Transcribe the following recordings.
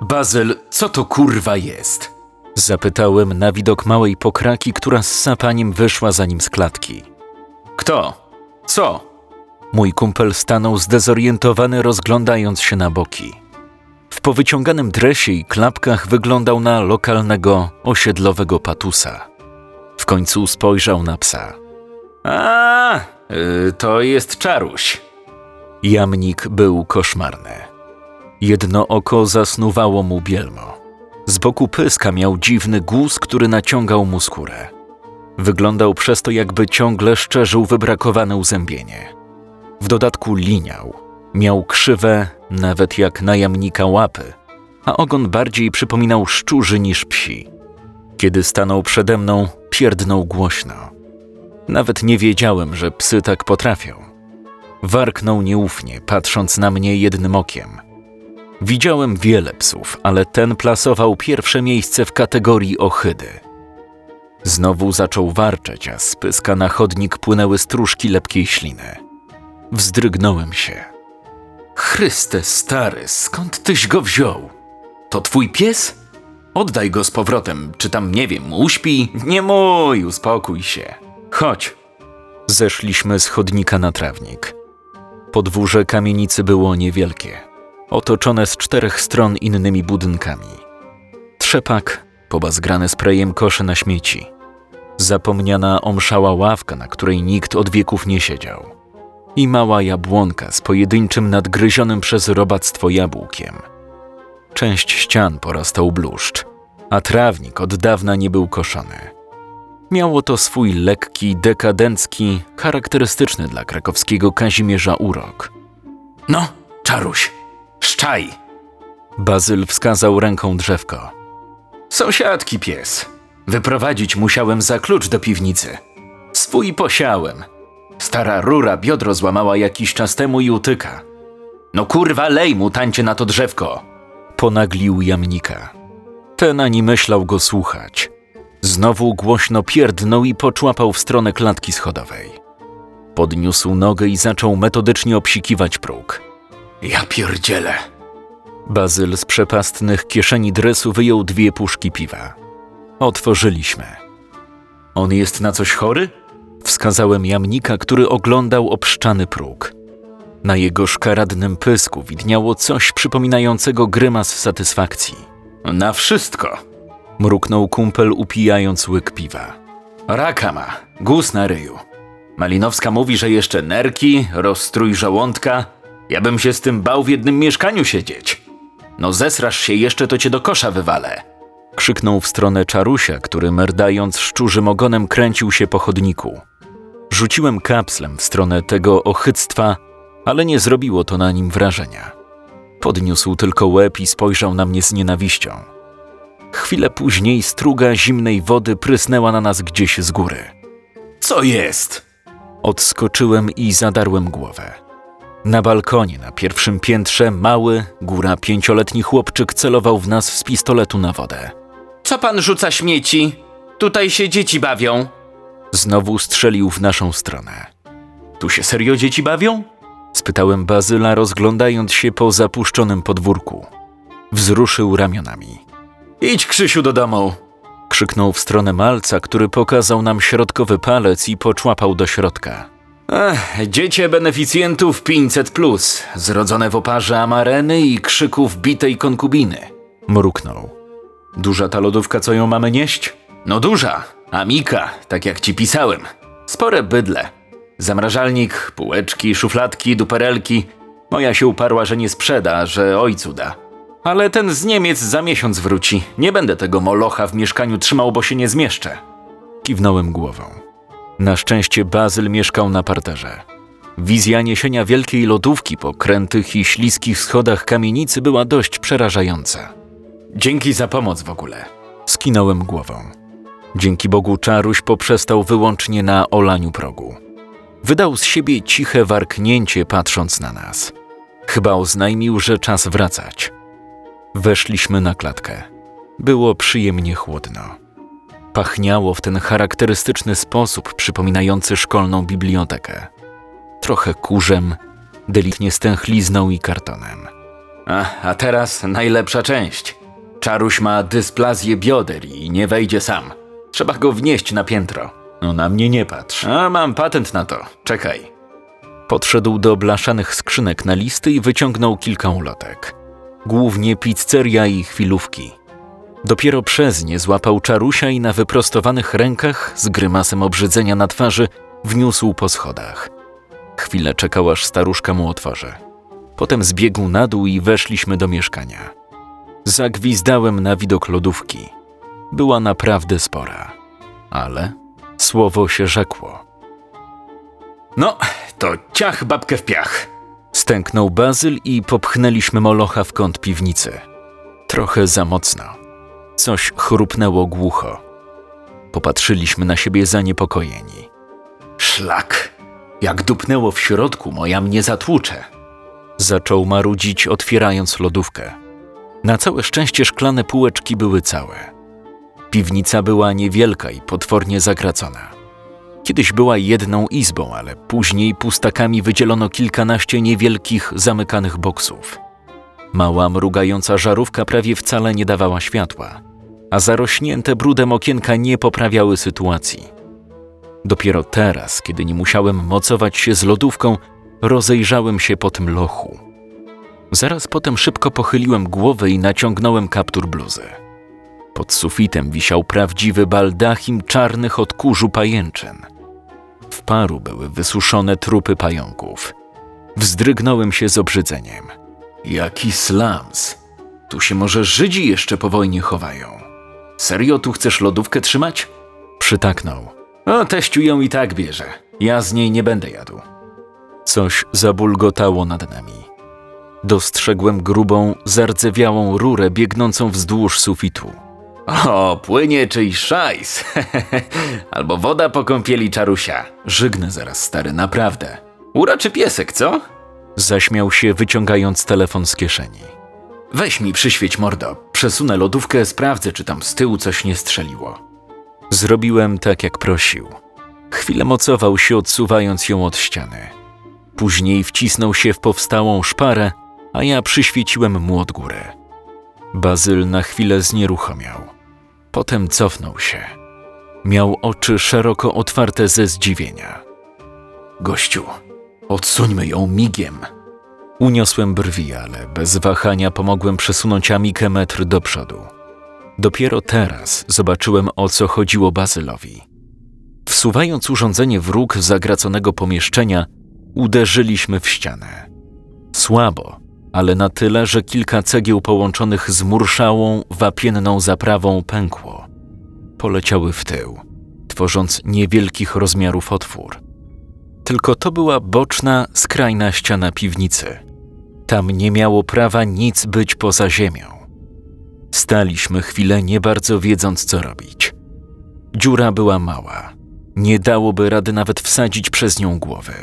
Bazyl, co to kurwa jest? Zapytałem na widok małej pokraki, która z sapaniem wyszła za nim z klatki. Kto? Co? Mój kumpel stanął zdezorientowany, rozglądając się na boki. W powyciąganym dresie i klapkach wyglądał na lokalnego, osiedlowego patusa. W końcu spojrzał na psa. A, y, to jest czaruś. Jamnik był koszmarny. Jedno oko zasnuwało mu bielmo. Z boku pyska miał dziwny guz, który naciągał mu skórę. Wyglądał przez to, jakby ciągle szczerzył wybrakowane uzębienie. W dodatku liniał. Miał krzywe, nawet jak na jamnika łapy, a ogon bardziej przypominał szczurzy niż psi. Kiedy stanął przede mną, pierdnął głośno. Nawet nie wiedziałem, że psy tak potrafią. Warknął nieufnie, patrząc na mnie jednym okiem. Widziałem wiele psów, ale ten plasował pierwsze miejsce w kategorii ohydy. Znowu zaczął warczeć, a z pyska na chodnik płynęły stróżki lepkiej śliny. Wzdrygnąłem się. Chryste stary, skąd tyś go wziął? To twój pies? Oddaj go z powrotem, czy tam, nie wiem, uśpi? Nie mój, uspokój się. Chodź. Zeszliśmy z chodnika na trawnik. Podwórze kamienicy było niewielkie, otoczone z czterech stron innymi budynkami. Trzepak, pobazgrane sprayem kosze na śmieci. Zapomniana omszała ławka, na której nikt od wieków nie siedział. I mała jabłonka z pojedynczym nadgryzionym przez robactwo jabłkiem. Część ścian porastał bluszcz, a trawnik od dawna nie był koszony. Miało to swój lekki, dekadencki, charakterystyczny dla krakowskiego Kazimierza urok. No, czaruś, szczaj! Bazyl wskazał ręką drzewko. Sąsiadki pies. Wyprowadzić musiałem za klucz do piwnicy. Swój posiałem. Stara rura biodro złamała jakiś czas temu i utyka. No kurwa, lej mu tańcie na to drzewko! Ponaglił jamnika. Ten ani myślał go słuchać. Znowu głośno pierdnął i poczłapał w stronę klatki schodowej. Podniósł nogę i zaczął metodycznie obsikiwać próg. Ja pierdzielę! Bazyl z przepastnych kieszeni dresu wyjął dwie puszki piwa. Otworzyliśmy. On jest na coś chory? Wskazałem jamnika, który oglądał obszczany próg. Na jego szkaradnym pysku widniało coś przypominającego grymas satysfakcji. Na wszystko! Mruknął kumpel upijając łyk piwa. Raka ma, guz na ryju. Malinowska mówi, że jeszcze nerki, rozstrój żołądka. Ja bym się z tym bał w jednym mieszkaniu siedzieć. No zesrasz się jeszcze, to cię do kosza wywalę. Krzyknął w stronę czarusia, który merdając szczurzym ogonem kręcił się po chodniku. Rzuciłem kapslem w stronę tego ochyctwa, ale nie zrobiło to na nim wrażenia. Podniósł tylko łeb i spojrzał na mnie z nienawiścią. Chwilę później struga zimnej wody prysnęła na nas gdzieś z góry. Co jest? Odskoczyłem i zadarłem głowę. Na balkonie na pierwszym piętrze mały, góra pięcioletni chłopczyk celował w nas z pistoletu na wodę. Co pan rzuca śmieci? Tutaj się dzieci bawią. Znowu strzelił w naszą stronę. Tu się serio dzieci bawią? Spytałem Bazyla, rozglądając się po zapuszczonym podwórku. Wzruszył ramionami. Idź, Krzysiu, do domu! Krzyknął w stronę malca, który pokazał nam środkowy palec i poczłapał do środka. Ech, dziecię beneficjentów 500, plus, zrodzone w oparze amareny i krzyków bitej konkubiny. Mruknął. Duża ta lodówka, co ją mamy nieść? No duża, amika, tak jak ci pisałem. Spore bydle. Zamrażalnik, półeczki, szufladki, duperelki. Moja się uparła, że nie sprzeda, że ojcu da. Ale ten z Niemiec za miesiąc wróci. Nie będę tego molocha w mieszkaniu trzymał, bo się nie zmieszczę. Kiwnąłem głową. Na szczęście Bazyl mieszkał na parterze. Wizja niesienia wielkiej lodówki po krętych i śliskich schodach kamienicy była dość przerażająca. Dzięki za pomoc w ogóle. Skinąłem głową. Dzięki Bogu czaruś poprzestał wyłącznie na olaniu progu. Wydał z siebie ciche warknięcie, patrząc na nas. Chyba oznajmił, że czas wracać. Weszliśmy na klatkę. Było przyjemnie chłodno. Pachniało w ten charakterystyczny sposób przypominający szkolną bibliotekę. Trochę kurzem, delikatnie stęchlizną i kartonem. A, a teraz najlepsza część. Czaruś ma dysplazję bioder i nie wejdzie sam. Trzeba go wnieść na piętro. No na mnie nie patrz. A mam patent na to. Czekaj. Podszedł do blaszanych skrzynek na listy i wyciągnął kilka ulotek. Głównie pizzeria i chwilówki. Dopiero przez nie złapał czarusia i na wyprostowanych rękach, z grymasem obrzydzenia na twarzy, wniósł po schodach. Chwilę czekał, aż staruszka mu otworzy. Potem zbiegł na dół i weszliśmy do mieszkania. Zagwizdałem na widok lodówki. Była naprawdę spora, ale słowo się rzekło. No, to ciach babkę w piach. Stęknął Bazyl i popchnęliśmy Molocha w kąt piwnicy. Trochę za mocno. Coś chrupnęło głucho. Popatrzyliśmy na siebie zaniepokojeni. Szlak. Jak dupnęło w środku, moja mnie zatłucze. Zaczął marudzić, otwierając lodówkę. Na całe szczęście szklane półeczki były całe. Piwnica była niewielka i potwornie zagracona. Kiedyś była jedną izbą, ale później pustakami wydzielono kilkanaście niewielkich, zamykanych boksów. Mała, mrugająca żarówka prawie wcale nie dawała światła, a zarośnięte brudem okienka nie poprawiały sytuacji. Dopiero teraz, kiedy nie musiałem mocować się z lodówką, rozejrzałem się po tym lochu. Zaraz potem szybko pochyliłem głowę i naciągnąłem kaptur bluzy. Pod sufitem wisiał prawdziwy baldachim czarnych od kurzu pajęczyn. W paru były wysuszone trupy pająków. Wzdrygnąłem się z obrzydzeniem. Jaki slams! Tu się może Żydzi jeszcze po wojnie chowają. Serio tu chcesz lodówkę trzymać? Przytaknął. O, teściu ją i tak bierze. Ja z niej nie będę jadł. Coś zabulgotało nad nami. Dostrzegłem grubą, zardzewiałą rurę biegnącą wzdłuż sufitu. O, płynie czyjś szajs. Albo woda po kąpieli czarusia. Żygnę zaraz, stary, naprawdę. Uraczy piesek, co? Zaśmiał się, wyciągając telefon z kieszeni. Weź mi przyświeć mordo. Przesunę lodówkę, sprawdzę, czy tam z tyłu coś nie strzeliło. Zrobiłem tak, jak prosił. Chwilę mocował się, odsuwając ją od ściany. Później wcisnął się w powstałą szparę, a ja przyświeciłem mu od góry. Bazyl na chwilę znieruchomiał. Potem cofnął się. Miał oczy szeroko otwarte ze zdziwienia. Gościu, odsuńmy ją migiem. Uniosłem brwi, ale bez wahania pomogłem przesunąć Amikę metr do przodu. Dopiero teraz zobaczyłem, o co chodziło Bazylowi. Wsuwając urządzenie w róg zagraconego pomieszczenia, uderzyliśmy w ścianę. Słabo, ale na tyle, że kilka cegieł połączonych z murszałą, wapienną zaprawą pękło. Poleciały w tył, tworząc niewielkich rozmiarów otwór. Tylko to była boczna, skrajna ściana piwnicy. Tam nie miało prawa nic być poza ziemią. Staliśmy chwilę, nie bardzo wiedząc, co robić. Dziura była mała. Nie dałoby rady nawet wsadzić przez nią głowy.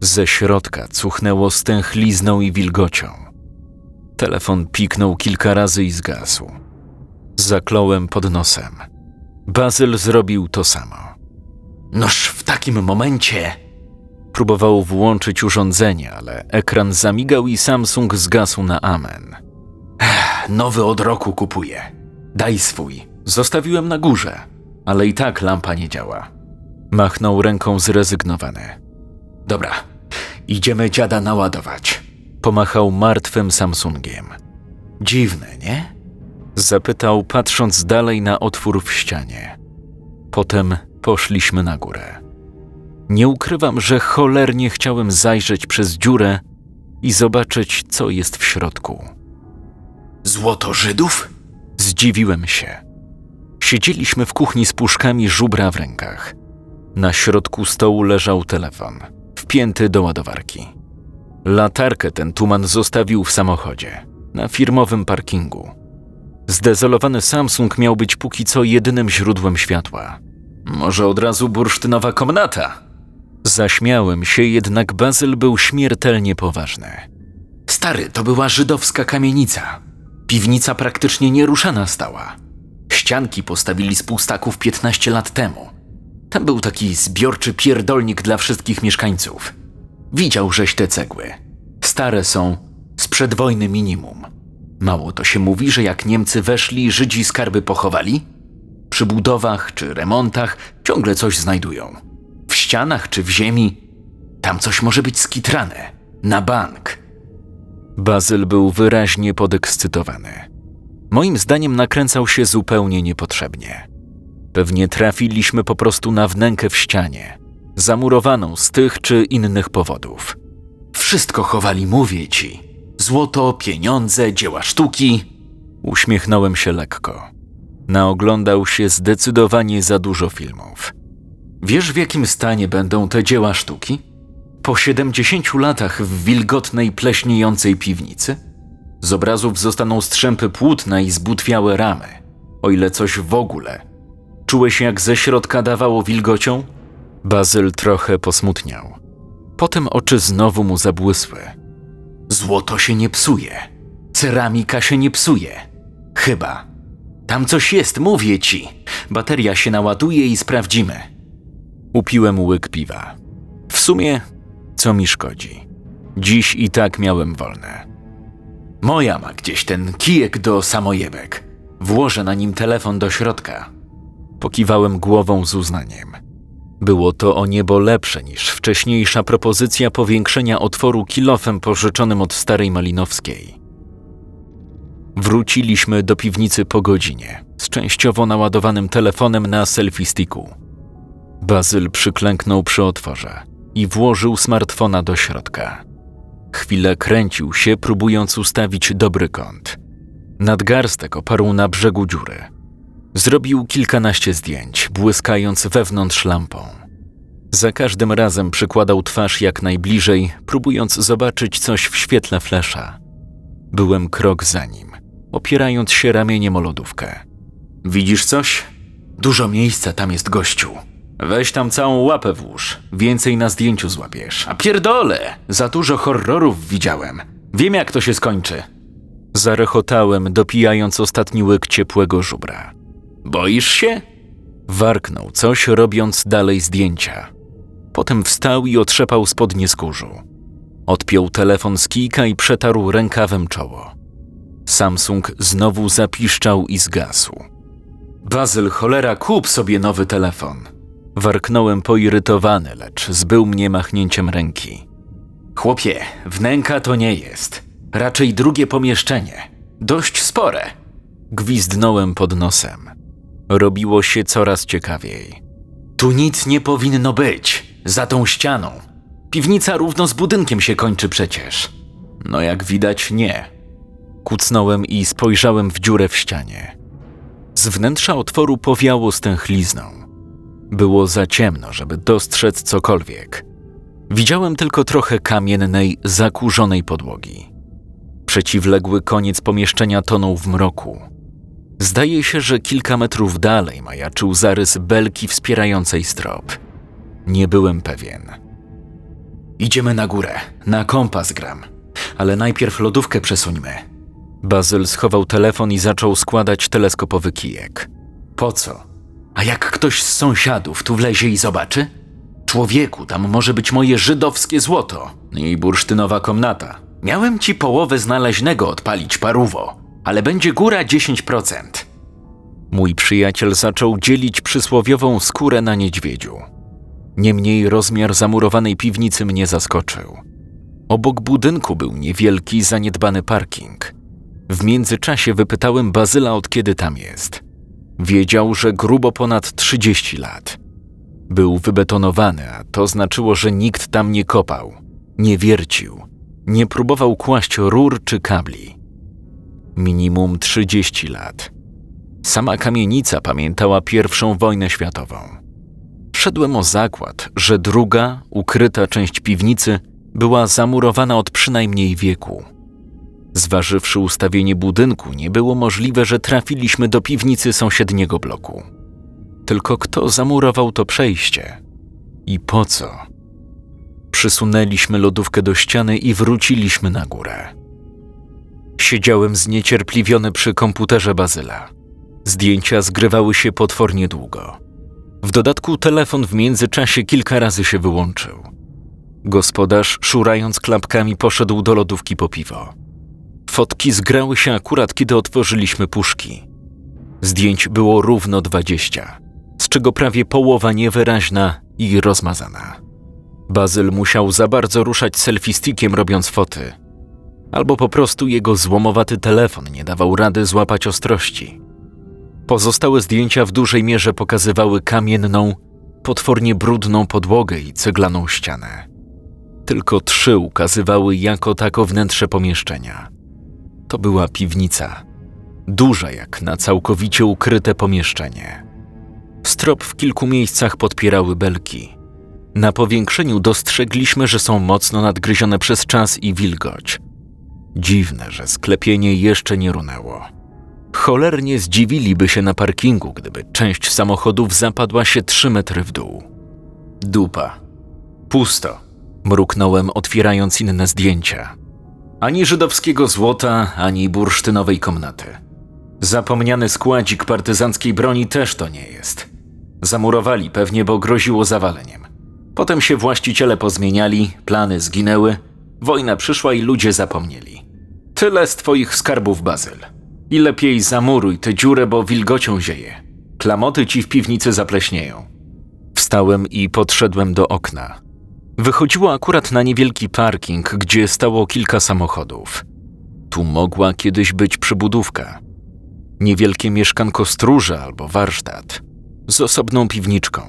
Ze środka cuchnęło stęchlizną i wilgocią. Telefon piknął kilka razy i zgasł. Zakląłem pod nosem. Bazyl zrobił to samo. Noż w takim momencie. Próbował włączyć urządzenie, ale ekran zamigał i Samsung zgasł na amen. Ech, nowy od roku kupuję. Daj swój. Zostawiłem na górze, ale i tak lampa nie działa. Machnął ręką zrezygnowany. Dobra, idziemy dziada naładować. Pomachał martwym Samsungiem. Dziwne, nie? Zapytał, patrząc dalej na otwór w ścianie. Potem poszliśmy na górę. Nie ukrywam, że cholernie chciałem zajrzeć przez dziurę i zobaczyć, co jest w środku. Złoto Żydów? Zdziwiłem się. Siedzieliśmy w kuchni z puszkami żubra w rękach. Na środku stołu leżał telefon, wpięty do ładowarki. Latarkę ten tuman zostawił w samochodzie, na firmowym parkingu. Zdezolowany Samsung miał być póki co jedynym źródłem światła. Może od razu bursztynowa komnata? Zaśmiałem się, jednak Bazyl był śmiertelnie poważny. Stary, to była żydowska kamienica. Piwnica praktycznie nieruszana stała. Ścianki postawili z pustaków 15 lat temu. Tam był taki zbiorczy pierdolnik dla wszystkich mieszkańców. Widział żeś te cegły. Stare są, Sprzed wojny minimum. Mało to się mówi, że jak Niemcy weszli, Żydzi skarby pochowali? Przy budowach czy remontach ciągle coś znajdują. Ścianach czy w ziemi tam coś może być skitrane. Na bank. Bazyl był wyraźnie podekscytowany. Moim zdaniem nakręcał się zupełnie niepotrzebnie. Pewnie trafiliśmy po prostu na wnękę w ścianie, zamurowaną z tych czy innych powodów. Wszystko chowali, mówię ci. Złoto, pieniądze, dzieła sztuki. Uśmiechnąłem się lekko. Naoglądał się zdecydowanie za dużo filmów. Wiesz, w jakim stanie będą te dzieła sztuki? Po 70 latach w wilgotnej, pleśniejącej piwnicy? Z obrazów zostaną strzępy płótna i zbutwiałe ramy, o ile coś w ogóle. Czułeś, jak ze środka dawało wilgocią? Bazyl trochę posmutniał. Potem oczy znowu mu zabłysły. Złoto się nie psuje. Ceramika się nie psuje. Chyba. Tam coś jest, mówię ci. Bateria się naładuje i sprawdzimy. Upiłem łyk piwa. W sumie, co mi szkodzi? Dziś i tak miałem wolne. Moja ma gdzieś ten kijek do samojebek. Włożę na nim telefon do środka. Pokiwałem głową z uznaniem. Było to o niebo lepsze niż wcześniejsza propozycja powiększenia otworu kilofem pożyczonym od starej Malinowskiej. Wróciliśmy do piwnicy po godzinie, z częściowo naładowanym telefonem na selfie sticku. Bazyl przyklęknął przy otworze i włożył smartfona do środka. Chwilę kręcił się, próbując ustawić dobry kąt. Nadgarstek oparł na brzegu dziury. Zrobił kilkanaście zdjęć, błyskając wewnątrz lampą. Za każdym razem przykładał twarz jak najbliżej, próbując zobaczyć coś w świetle flesza. Byłem krok za nim, opierając się ramieniem o lodówkę. Widzisz coś? Dużo miejsca tam jest gościu. Weź tam całą łapę włóż, więcej na zdjęciu złapiesz. A pierdole, za dużo horrorów widziałem. Wiem jak to się skończy. Zarechotałem, dopijając ostatni łyk ciepłego żubra. Boisz się? Warknął coś, robiąc dalej zdjęcia. Potem wstał i otrzepał spodnie z kurzu. Odpiął telefon z kijka i przetarł rękawem czoło. Samsung znowu zapiszczał i zgasł. Bazyl, cholera, kup sobie nowy telefon. Warknąłem poirytowany, lecz zbył mnie machnięciem ręki. Chłopie, wnęka to nie jest. Raczej drugie pomieszczenie. Dość spore. Gwizdnąłem pod nosem. Robiło się coraz ciekawiej. Tu nic nie powinno być. Za tą ścianą. Piwnica równo z budynkiem się kończy przecież. No jak widać, nie. Kucnąłem i spojrzałem w dziurę w ścianie. Z wnętrza otworu powiało stęchlizną. Było za ciemno, żeby dostrzec cokolwiek. Widziałem tylko trochę kamiennej, zakurzonej podłogi. Przeciwległy koniec pomieszczenia tonął w mroku. Zdaje się, że kilka metrów dalej majaczył zarys belki wspierającej strop. Nie byłem pewien. Idziemy na górę, na kompas gram, ale najpierw lodówkę przesuńmy. Bazyl schował telefon i zaczął składać teleskopowy kijek. Po co? A jak ktoś z sąsiadów tu wlezie i zobaczy? Człowieku, tam może być moje żydowskie złoto i bursztynowa komnata. Miałem ci połowę znaleźnego odpalić paruwo, ale będzie góra 10%. Mój przyjaciel zaczął dzielić przysłowiową skórę na niedźwiedziu. Niemniej rozmiar zamurowanej piwnicy mnie zaskoczył. Obok budynku był niewielki, zaniedbany parking. W międzyczasie wypytałem Bazyla, od kiedy tam jest. Wiedział, że grubo ponad 30 lat. Był wybetonowany, a to znaczyło, że nikt tam nie kopał, nie wiercił, nie próbował kłaść rur czy kabli. Minimum 30 lat. Sama kamienica pamiętała pierwszą wojnę światową. Szedłem o zakład, że druga, ukryta część piwnicy była zamurowana od przynajmniej wieku. Zważywszy ustawienie budynku, nie było możliwe, że trafiliśmy do piwnicy sąsiedniego bloku. Tylko kto zamurował to przejście? I po co? Przysunęliśmy lodówkę do ściany i wróciliśmy na górę. Siedziałem zniecierpliwiony przy komputerze Bazyla. Zdjęcia zgrywały się potwornie długo. W dodatku telefon w międzyczasie kilka razy się wyłączył. Gospodarz, szurając klapkami, poszedł do lodówki po piwo. Fotki zgrały się akurat, kiedy otworzyliśmy puszki. Zdjęć było równo dwadzieścia, z czego prawie połowa niewyraźna i rozmazana. Bazyl musiał za bardzo ruszać selfie-stickiem robiąc foty. Albo po prostu jego złomowaty telefon nie dawał rady złapać ostrości. Pozostałe zdjęcia w dużej mierze pokazywały kamienną, potwornie brudną podłogę i ceglaną ścianę. Tylko trzy ukazywały jako tako wnętrze pomieszczenia. To była piwnica, duża jak na całkowicie ukryte pomieszczenie. Strop w kilku miejscach podpierały belki. Na powiększeniu dostrzegliśmy, że są mocno nadgryzione przez czas i wilgoć. Dziwne, że sklepienie jeszcze nie runęło. Cholernie zdziwiliby się na parkingu, gdyby część samochodów zapadła się trzy metry w dół. Dupa. Pusto. Mruknąłem, otwierając inne zdjęcia. Ani żydowskiego złota, ani bursztynowej komnaty. Zapomniany składzik partyzanckiej broni też to nie jest. Zamurowali pewnie, bo groziło zawaleniem. Potem się właściciele pozmieniali, plany zginęły, wojna przyszła i ludzie zapomnieli. Tyle z twoich skarbów, Bazyl. I lepiej zamuruj tę dziurę, bo wilgocią zieje. Klamoty ci w piwnicy zapleśnieją. Wstałem i podszedłem do okna. Wychodziło akurat na niewielki parking, gdzie stało kilka samochodów. Tu mogła kiedyś być przybudówka. Niewielkie mieszkanko stróża albo warsztat. Z osobną piwniczką.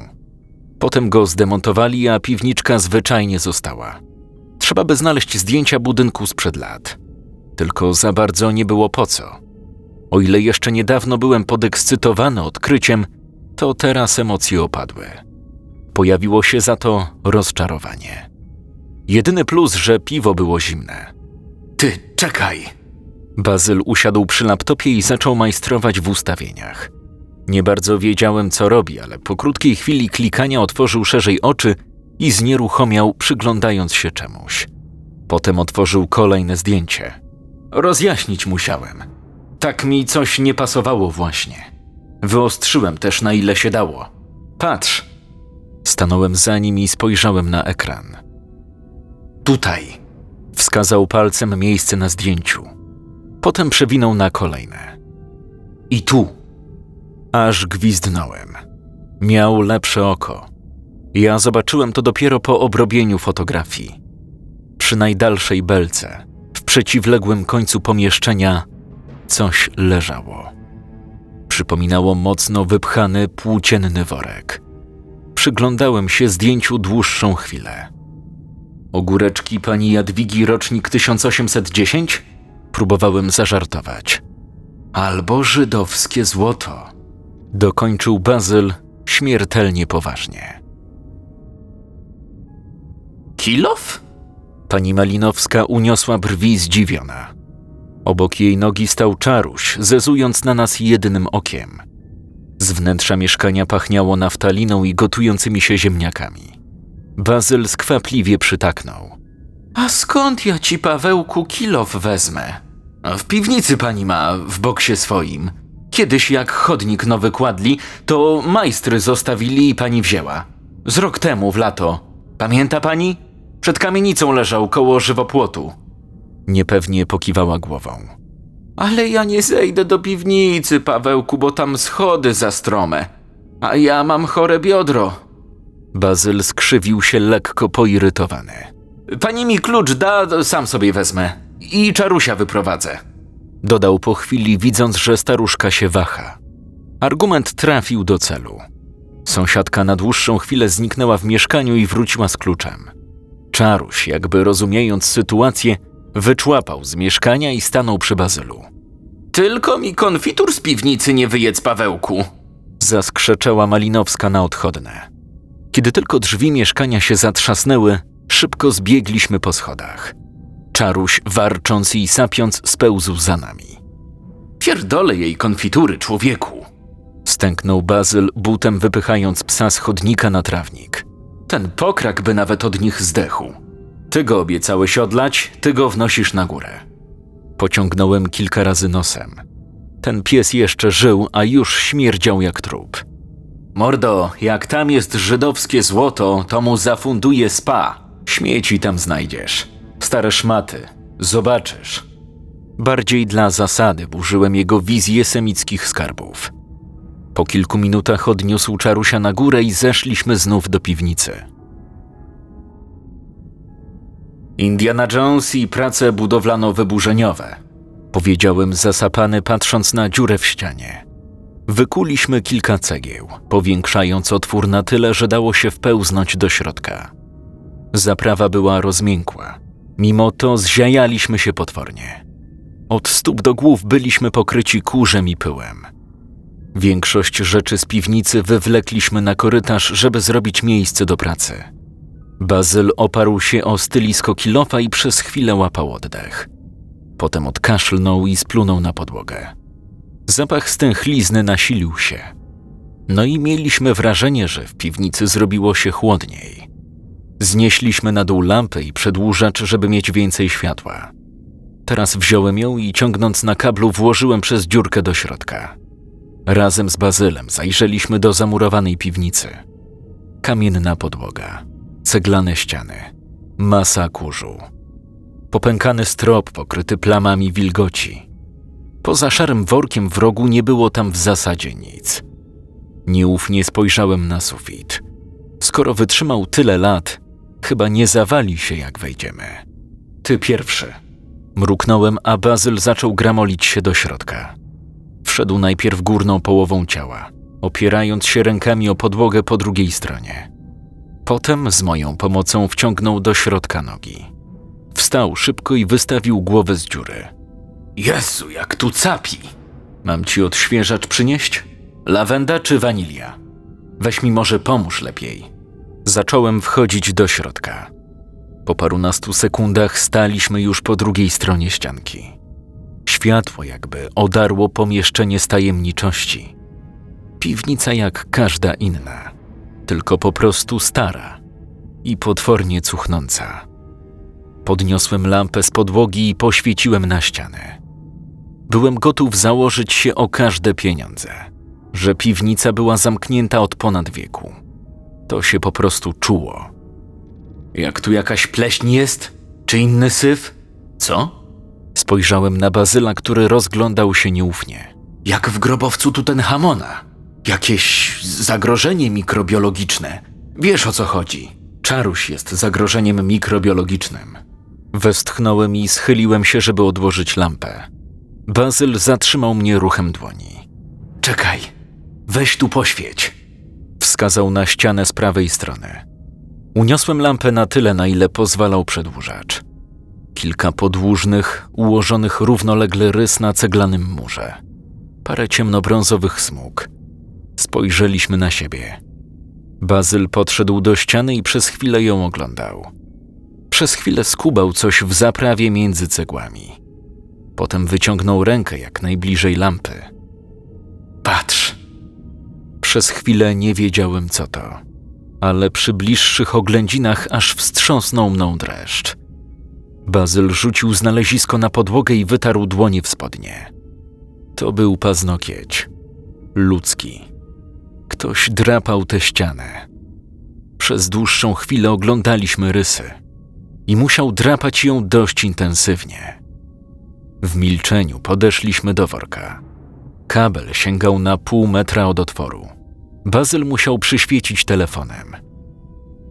Potem go zdemontowali, a piwniczka zwyczajnie została. Trzeba by znaleźć zdjęcia budynku sprzed lat. Tylko za bardzo nie było po co. O ile jeszcze niedawno byłem podekscytowany odkryciem, to teraz emocje opadły. Pojawiło się za to rozczarowanie. Jedyny plus, że piwo było zimne. Ty, czekaj! Bazyl usiadł przy laptopie i zaczął majstrować w ustawieniach. Nie bardzo wiedziałem, co robi, ale po krótkiej chwili klikania otworzył szerzej oczy i znieruchomiał, przyglądając się czemuś. Potem otworzył kolejne zdjęcie. Rozjaśnić musiałem. Tak mi coś nie pasowało właśnie. Wyostrzyłem też na ile się dało. Patrz! Stanąłem za nim i spojrzałem na ekran. Tutaj! Wskazał palcem miejsce na zdjęciu. Potem przewinął na kolejne. I tu! Aż gwizdnąłem. Miał lepsze oko. Ja zobaczyłem to dopiero po obrobieniu fotografii. Przy najdalszej belce, w przeciwległym końcu pomieszczenia, coś leżało. Przypominało mocno wypchany płócienny worek. Przyglądałem się zdjęciu dłuższą chwilę. Ogóreczki pani Jadwigi rocznik 1810? Próbowałem zażartować. Albo żydowskie złoto. Dokończył Bazyl śmiertelnie poważnie. Kilof? Pani Malinowska uniosła brwi zdziwiona. Obok jej nogi stał czaruś, zezując na nas jednym okiem. Z wnętrza mieszkania pachniało naftaliną i gotującymi się ziemniakami. Bazyl skwapliwie przytaknął. A skąd ja ci, Pawełku, kilof wezmę? W piwnicy pani ma, w boksie swoim. Kiedyś jak chodnik nowy kładli, to majstry zostawili i pani wzięła. Z rok temu, w lato. Pamięta pani? Przed kamienicą leżał koło żywopłotu. Niepewnie pokiwała głową. Ale ja nie zejdę do piwnicy, Pawełku, bo tam schody za strome. A ja mam chore biodro. Bazyl skrzywił się lekko poirytowany. Pani mi klucz da, sam sobie wezmę. I czarusia wyprowadzę. Dodał po chwili, widząc, że staruszka się waha. Argument trafił do celu. Sąsiadka na dłuższą chwilę zniknęła w mieszkaniu i wróciła z kluczem. Czaruś, jakby rozumiejąc sytuację, wyczłapał z mieszkania i stanął przy Bazylu. Tylko mi konfitur z piwnicy nie wyjedz, Pawełku! Zaskrzeczała Malinowska na odchodne. Kiedy tylko drzwi mieszkania się zatrzasnęły, szybko zbiegliśmy po schodach. Czaruś, warcząc i sapiąc, spełzł za nami. Pierdolę jej konfitury, człowieku! Stęknął Bazyl, butem wypychając psa z chodnika na trawnik. Ten pokrak by nawet od nich zdechł. Ty go obiecałeś odlać, ty go wnosisz na górę. Pociągnąłem kilka razy nosem. Ten pies jeszcze żył, a już śmierdział jak trup. Mordo, jak tam jest żydowskie złoto, to mu zafunduje spa. Śmieci tam znajdziesz. Stare szmaty. Zobaczysz. Bardziej dla zasady burzyłem jego wizję semickich skarbów. Po kilku minutach odniósł czarusia na górę i zeszliśmy znów do piwnicy. Indiana Jones i prace budowlano-wyburzeniowe, powiedziałem zasapany patrząc na dziurę w ścianie. Wykuliśmy kilka cegieł, powiększając otwór na tyle, że dało się wpełznąć do środka. Zaprawa była rozmiękła. Mimo to zziajaliśmy się potwornie. Od stóp do głów byliśmy pokryci kurzem i pyłem. Większość rzeczy z piwnicy wywlekliśmy na korytarz, żeby zrobić miejsce do pracy. Bazyl oparł się o stylisko kilofa i przez chwilę łapał oddech. Potem odkaszlnął i splunął na podłogę. Zapach stęchlizny nasilił się. No i mieliśmy wrażenie, że w piwnicy zrobiło się chłodniej. Znieśliśmy na dół lampę i przedłużacz, żeby mieć więcej światła. Teraz wziąłem ją i ciągnąc na kablu włożyłem przez dziurkę do środka. Razem z Bazylem zajrzeliśmy do zamurowanej piwnicy. Kamienna podłoga, ceglane ściany, masa kurzu, popękany strop pokryty plamami wilgoci. Poza szarym workiem w rogu nie było tam w zasadzie nic. Nieufnie spojrzałem na sufit. Skoro wytrzymał tyle lat, chyba nie zawali się jak wejdziemy. Ty pierwszy. Mruknąłem, a Bazyl zaczął gramolić się do środka. Wszedł najpierw górną połową ciała, opierając się rękami o podłogę po drugiej stronie. Potem z moją pomocą wciągnął do środka nogi. Wstał szybko i wystawił głowę z dziury. Jezu, jak tu capi! Mam ci odświeżacz przynieść? Lawenda czy wanilia? Weź mi może pomóż lepiej. Zacząłem wchodzić do środka. Po parunastu sekundach staliśmy już po drugiej stronie ścianki. Światło jakby odarło pomieszczenie z tajemniczości. Piwnica jak każda inna, tylko po prostu stara i potwornie cuchnąca. Podniosłem lampę z podłogi i poświeciłem na ścianę. Byłem gotów założyć się o każde pieniądze, że piwnica była zamknięta od ponad wieku. To się po prostu czuło. Jak tu jakaś pleśń jest? Czy inny syf? Co? Spojrzałem na Bazyla, który rozglądał się nieufnie. Jak w grobowcu Tutenhamona. Jakieś zagrożenie mikrobiologiczne. Wiesz o co chodzi. Czaruś jest zagrożeniem mikrobiologicznym. Westchnąłem i schyliłem się, żeby odłożyć lampę. Bazyl zatrzymał mnie ruchem dłoni. Czekaj, weź tu poświeć. Wskazał na ścianę z prawej strony. Uniosłem lampę na tyle, na ile pozwalał przedłużacz. Kilka podłużnych, ułożonych równolegle rys na ceglanym murze. Parę ciemnobrązowych smug. Spojrzeliśmy na siebie. Bazyl podszedł do ściany i przez chwilę ją oglądał. Przez chwilę skubał coś w zaprawie między cegłami. Potem wyciągnął rękę jak najbliżej lampy. Patrz! Przez chwilę nie wiedziałem, co to, ale przy bliższych oględzinach aż wstrząsnął mną dreszcz. Bazyl rzucił znalezisko na podłogę i wytarł dłonie w spodnie. To był paznokieć. Ludzki. Ktoś drapał tę ścianę. Przez dłuższą chwilę oglądaliśmy rysy i musiał drapać ją dość intensywnie. W milczeniu podeszliśmy do worka. Kabel sięgał na pół metra od otworu. Bazyl musiał przyświecić telefonem.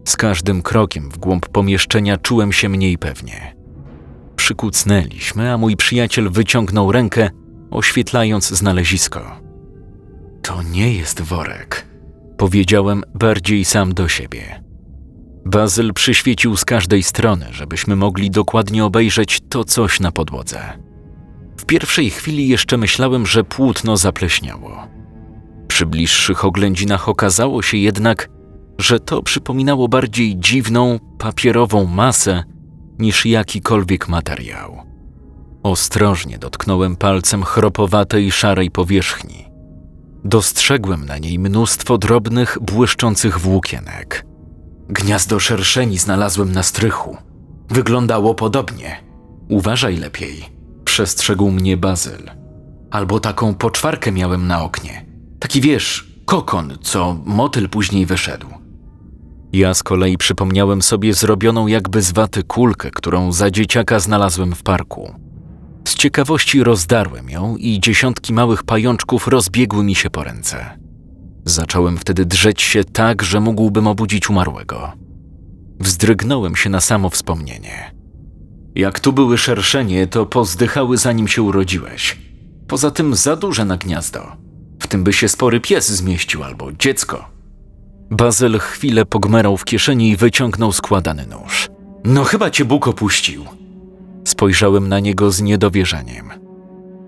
Z każdym krokiem w głąb pomieszczenia czułem się mniej pewnie. Przykucnęliśmy, a mój przyjaciel wyciągnął rękę, oświetlając znalezisko. To nie jest worek, powiedziałem bardziej sam do siebie. Bazyl przyświecił z każdej strony, żebyśmy mogli dokładnie obejrzeć to coś na podłodze. W pierwszej chwili jeszcze myślałem, że płótno zapleśniało. Przy bliższych oględzinach okazało się jednak, że to przypominało bardziej dziwną, papierową masę niż jakikolwiek materiał. Ostrożnie dotknąłem palcem chropowatej, szarej powierzchni. Dostrzegłem na niej mnóstwo drobnych, błyszczących włókienek. Gniazdo szerszeni znalazłem na strychu. Wyglądało podobnie. Uważaj lepiej, przestrzegł mnie Bazyl. Albo taką poczwarkę miałem na oknie. Taki wiesz, kokon, co motyl później wyszedł. Ja z kolei przypomniałem sobie zrobioną jakby z waty kulkę, którą za dzieciaka znalazłem w parku. Z ciekawości rozdarłem ją i dziesiątki małych pajączków rozbiegły mi się po ręce. Zacząłem wtedy drzeć się tak, że mógłbym obudzić umarłego. Wzdrygnąłem się na samo wspomnienie. Jak tu były szerszenie, to pozdychały zanim się urodziłeś. Poza tym za duże na gniazdo. W tym by się spory pies zmieścił albo dziecko. Bazyl chwilę pogmerał w kieszeni i wyciągnął składany nóż. No chyba cię Bóg opuścił. Spojrzałem na niego z niedowierzaniem.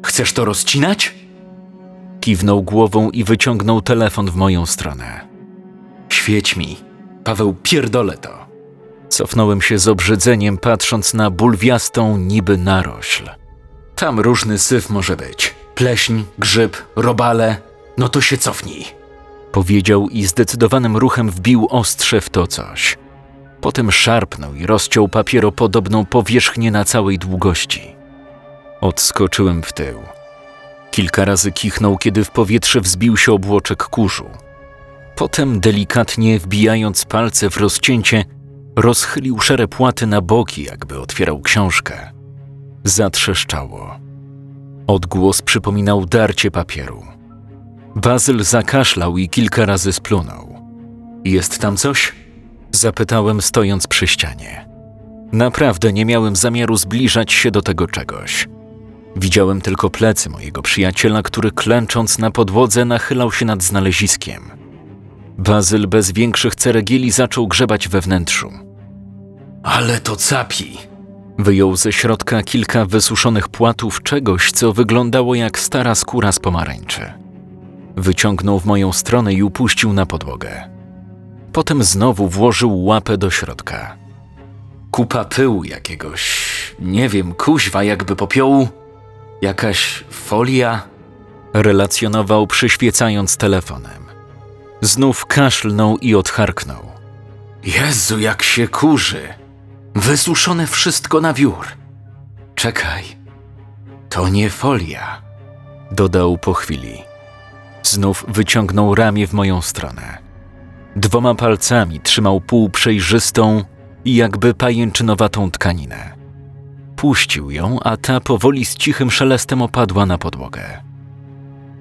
Chcesz to rozcinać? Kiwnął głową i wyciągnął telefon w moją stronę. Świeć mi. Paweł, pierdolę to. Cofnąłem się z obrzydzeniem, patrząc na bulwiastą niby narośl. Tam różny syf może być. Pleśń, grzyb, robale. No to się cofnij. Powiedział i zdecydowanym ruchem wbił ostrze w to coś. Potem szarpnął i rozciął papieropodobną powierzchnię na całej długości. Odskoczyłem w tył. Kilka razy kichnął, kiedy w powietrze wzbił się obłoczek kurzu. Potem, delikatnie wbijając palce w rozcięcie, rozchylił szere płaty na boki, jakby otwierał książkę. Zatrzeszczało. Odgłos przypominał darcie papieru. Bazyl zakaszlał i kilka razy splunął. Jest tam coś? Zapytałem, stojąc przy ścianie. Naprawdę nie miałem zamiaru zbliżać się do tego czegoś. Widziałem tylko plecy mojego przyjaciela, który klęcząc na podłodze nachylał się nad znaleziskiem. Bazyl bez większych ceregieli zaczął grzebać we wnętrzu. Ale to capi! Wyjął ze środka kilka wysuszonych płatów czegoś, co wyglądało jak stara skóra z pomarańczy. Wyciągnął w moją stronę i upuścił na podłogę. Potem znowu włożył łapę do środka. Kupa pyłu jakiegoś, nie wiem, kuźwa jakby popiołu, jakaś folia, relacjonował przyświecając telefonem. Znów kaszlnął i odcharknął. Jezu, jak się kurzy! Wysuszone wszystko na wiór. Czekaj, to nie folia, dodał po chwili. Znów wyciągnął ramię w moją stronę. Dwoma palcami trzymał półprzejrzystą i jakby pajęczynowatą tkaninę. Puścił ją, a ta powoli z cichym szelestem opadła na podłogę.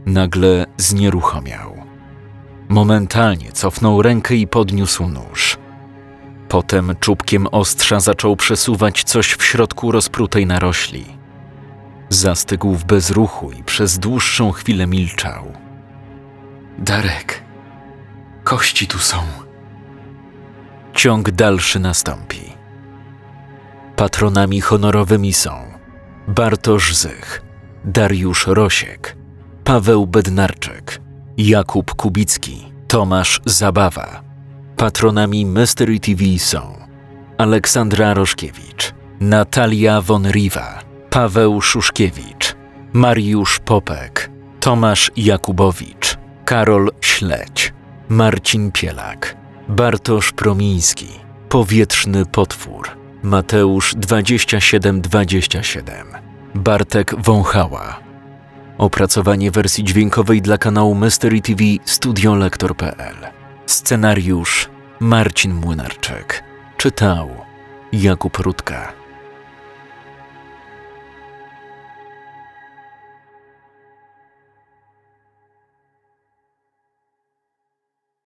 Nagle znieruchomiał. Momentalnie cofnął rękę i podniósł nóż. Potem czubkiem ostrza zaczął przesuwać coś w środku rozprutej narośli. Zastygł w bezruchu i przez dłuższą chwilę milczał. Darek, kości tu są. Ciąg dalszy nastąpi. Patronami honorowymi są Bartosz Zych, Dariusz Rosiek, Paweł Bednarczyk, Jakub Kubicki, Tomasz Zabawa. Patronami Mystery TV są Aleksandra Roszkiewicz, Natalia von Riva, Paweł Szuszkiewicz, Mariusz Popek, Tomasz Jakubowicz, Karol Śledź, Marcin Pielak, Bartosz Promiński, Powietrzny Potwór, Mateusz 2727, Bartek Wąchała. Opracowanie wersji dźwiękowej dla kanału Mystery TV Studiolektor.pl Scenariusz Marcin Młynarczyk. Czytał Jakub Rutka.